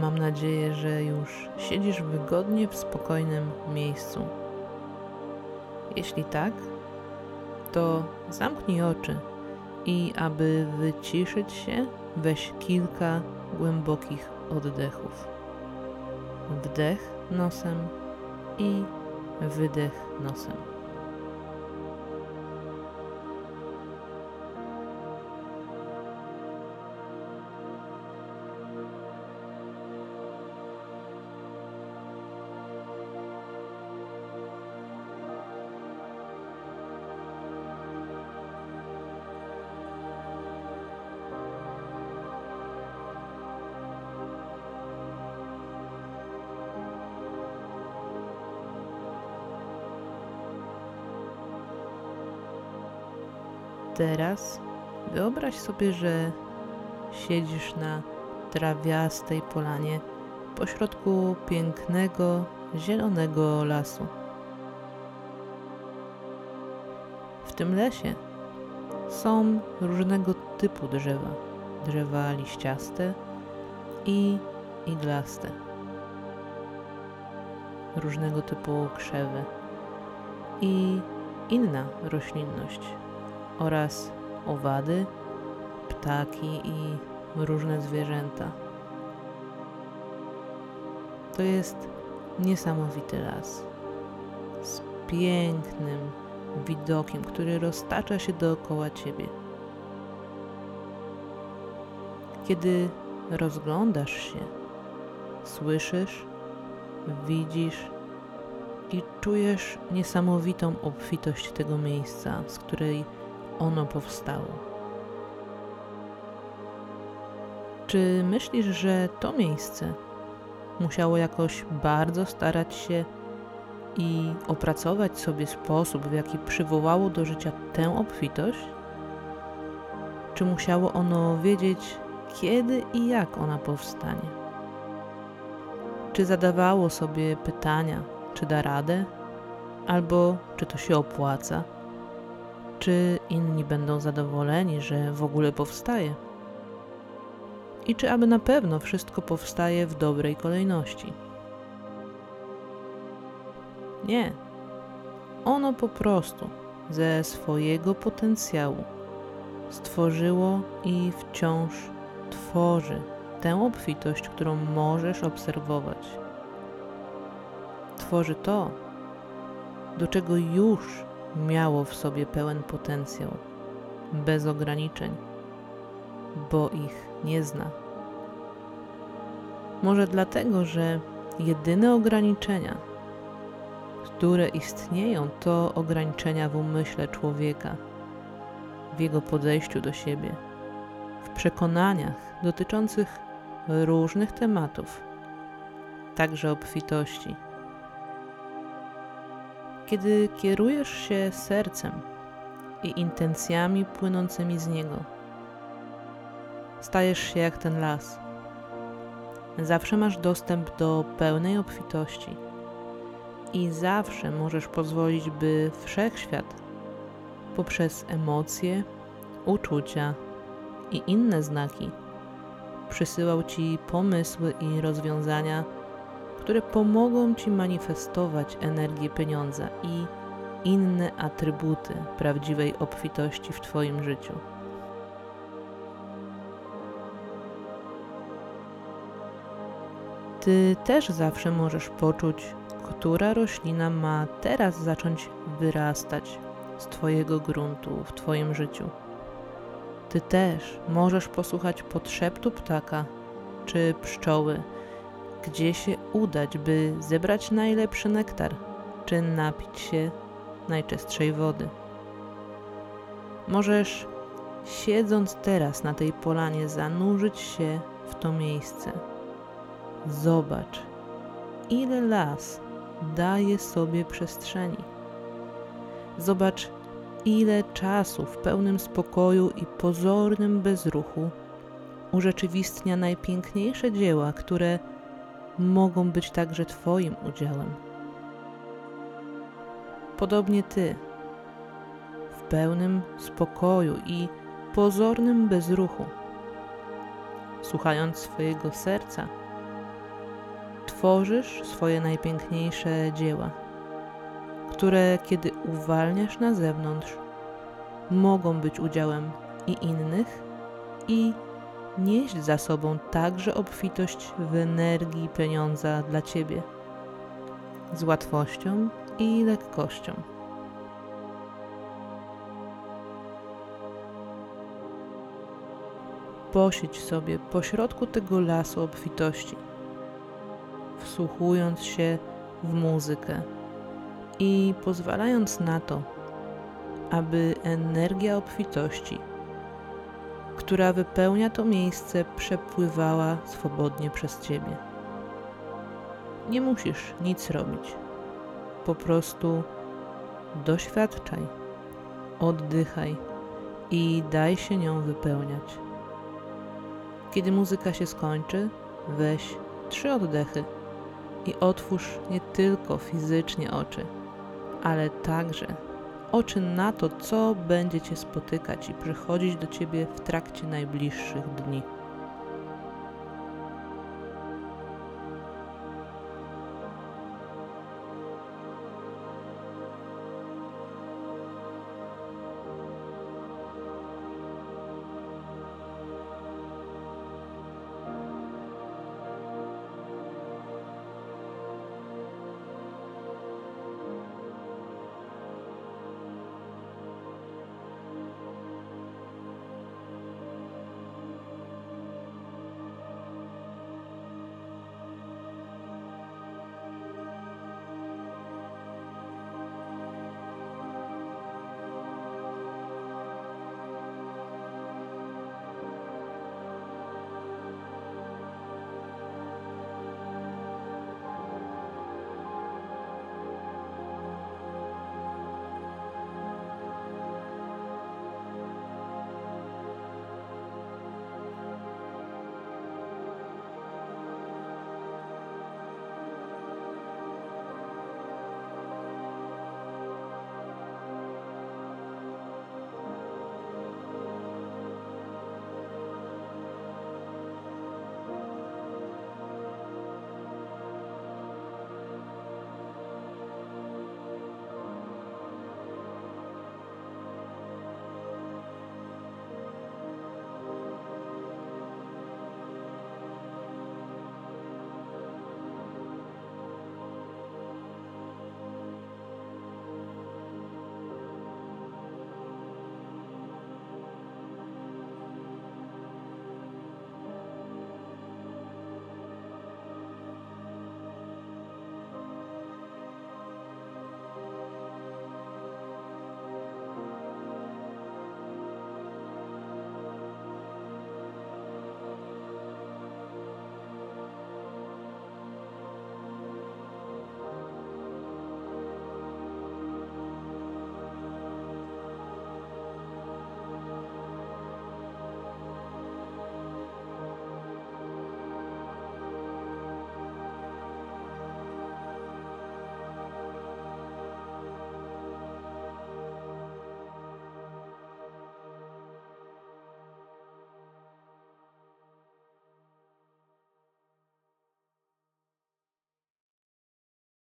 mam nadzieję, że już siedzisz wygodnie w spokojnym miejscu. Jeśli tak, to zamknij oczy i aby wyciszyć się, weź kilka głębokich oddechów. Wdech nosem i wydech nosem. Teraz wyobraź sobie, że siedzisz na trawiastej polanie pośrodku pięknego, zielonego lasu. W tym lesie są różnego typu drzewa. Drzewa liściaste i iglaste. Różnego typu krzewy i inna roślinność oraz owady, ptaki i różne zwierzęta. To jest niesamowity las z pięknym widokiem, który roztacza się dookoła ciebie. Kiedy rozglądasz się, słyszysz, widzisz i czujesz niesamowitą obfitość tego miejsca, z której ono powstało. Czy myślisz, że to miejsce musiało jakoś bardzo starać się i opracować sobie sposób, w jaki przywołało do życia tę obfitość? Czy musiało ono wiedzieć, kiedy i jak ona powstanie? Czy zadawało sobie pytania, czy da radę, albo czy to się opłaca? Czy inni będą zadowoleni, że w ogóle powstaje? I czy aby na pewno wszystko powstaje w dobrej kolejności? Nie. Ono po prostu ze swojego potencjału stworzyło i wciąż tworzy tę obfitość, którą możesz obserwować. Tworzy to, do czego już miało w sobie pełen potencjał, bez ograniczeń, bo ich nie zna. Może dlatego, że jedyne ograniczenia, które istnieją, to ograniczenia w umyśle człowieka, w jego podejściu do siebie, w przekonaniach dotyczących różnych tematów, także obfitości. Kiedy kierujesz się sercem i intencjami płynącymi z niego, stajesz się jak ten las. Zawsze masz dostęp do pełnej obfitości i zawsze możesz pozwolić, by wszechświat poprzez emocje, uczucia i inne znaki przysyłał ci pomysły i rozwiązania które pomogą Ci manifestować energię pieniądza i inne atrybuty prawdziwej obfitości w Twoim życiu. Ty też zawsze możesz poczuć, która roślina ma teraz zacząć wyrastać z Twojego gruntu w Twoim życiu. Ty też możesz posłuchać podszeptu ptaka czy pszczoły gdzie się udać, by zebrać najlepszy nektar, czy napić się najczystszej wody. Możesz, siedząc teraz na tej polanie, zanurzyć się w to miejsce. Zobacz, ile las daje sobie przestrzeni. Zobacz, ile czasu w pełnym spokoju i pozornym bezruchu urzeczywistnia najpiękniejsze dzieła, które mogą być także Twoim udziałem. Podobnie Ty, w pełnym spokoju i pozornym bezruchu, słuchając swojego serca, tworzysz swoje najpiękniejsze dzieła, które kiedy uwalniasz na zewnątrz, mogą być udziałem i innych, i nieść za sobą także obfitość w energii pieniądza dla ciebie z łatwością i lekkością. Posiedź sobie pośrodku tego lasu obfitości, wsłuchując się w muzykę i pozwalając na to, aby energia obfitości, która wypełnia to miejsce, przepływała swobodnie przez ciebie. Nie musisz nic robić. Po prostu doświadczaj, oddychaj i daj się nią wypełniać. Kiedy muzyka się skończy, weź trzy oddechy i otwórz nie tylko fizycznie oczy, ale także oczy na to, co będzie Cię spotykać i przychodzić do Ciebie w trakcie najbliższych dni.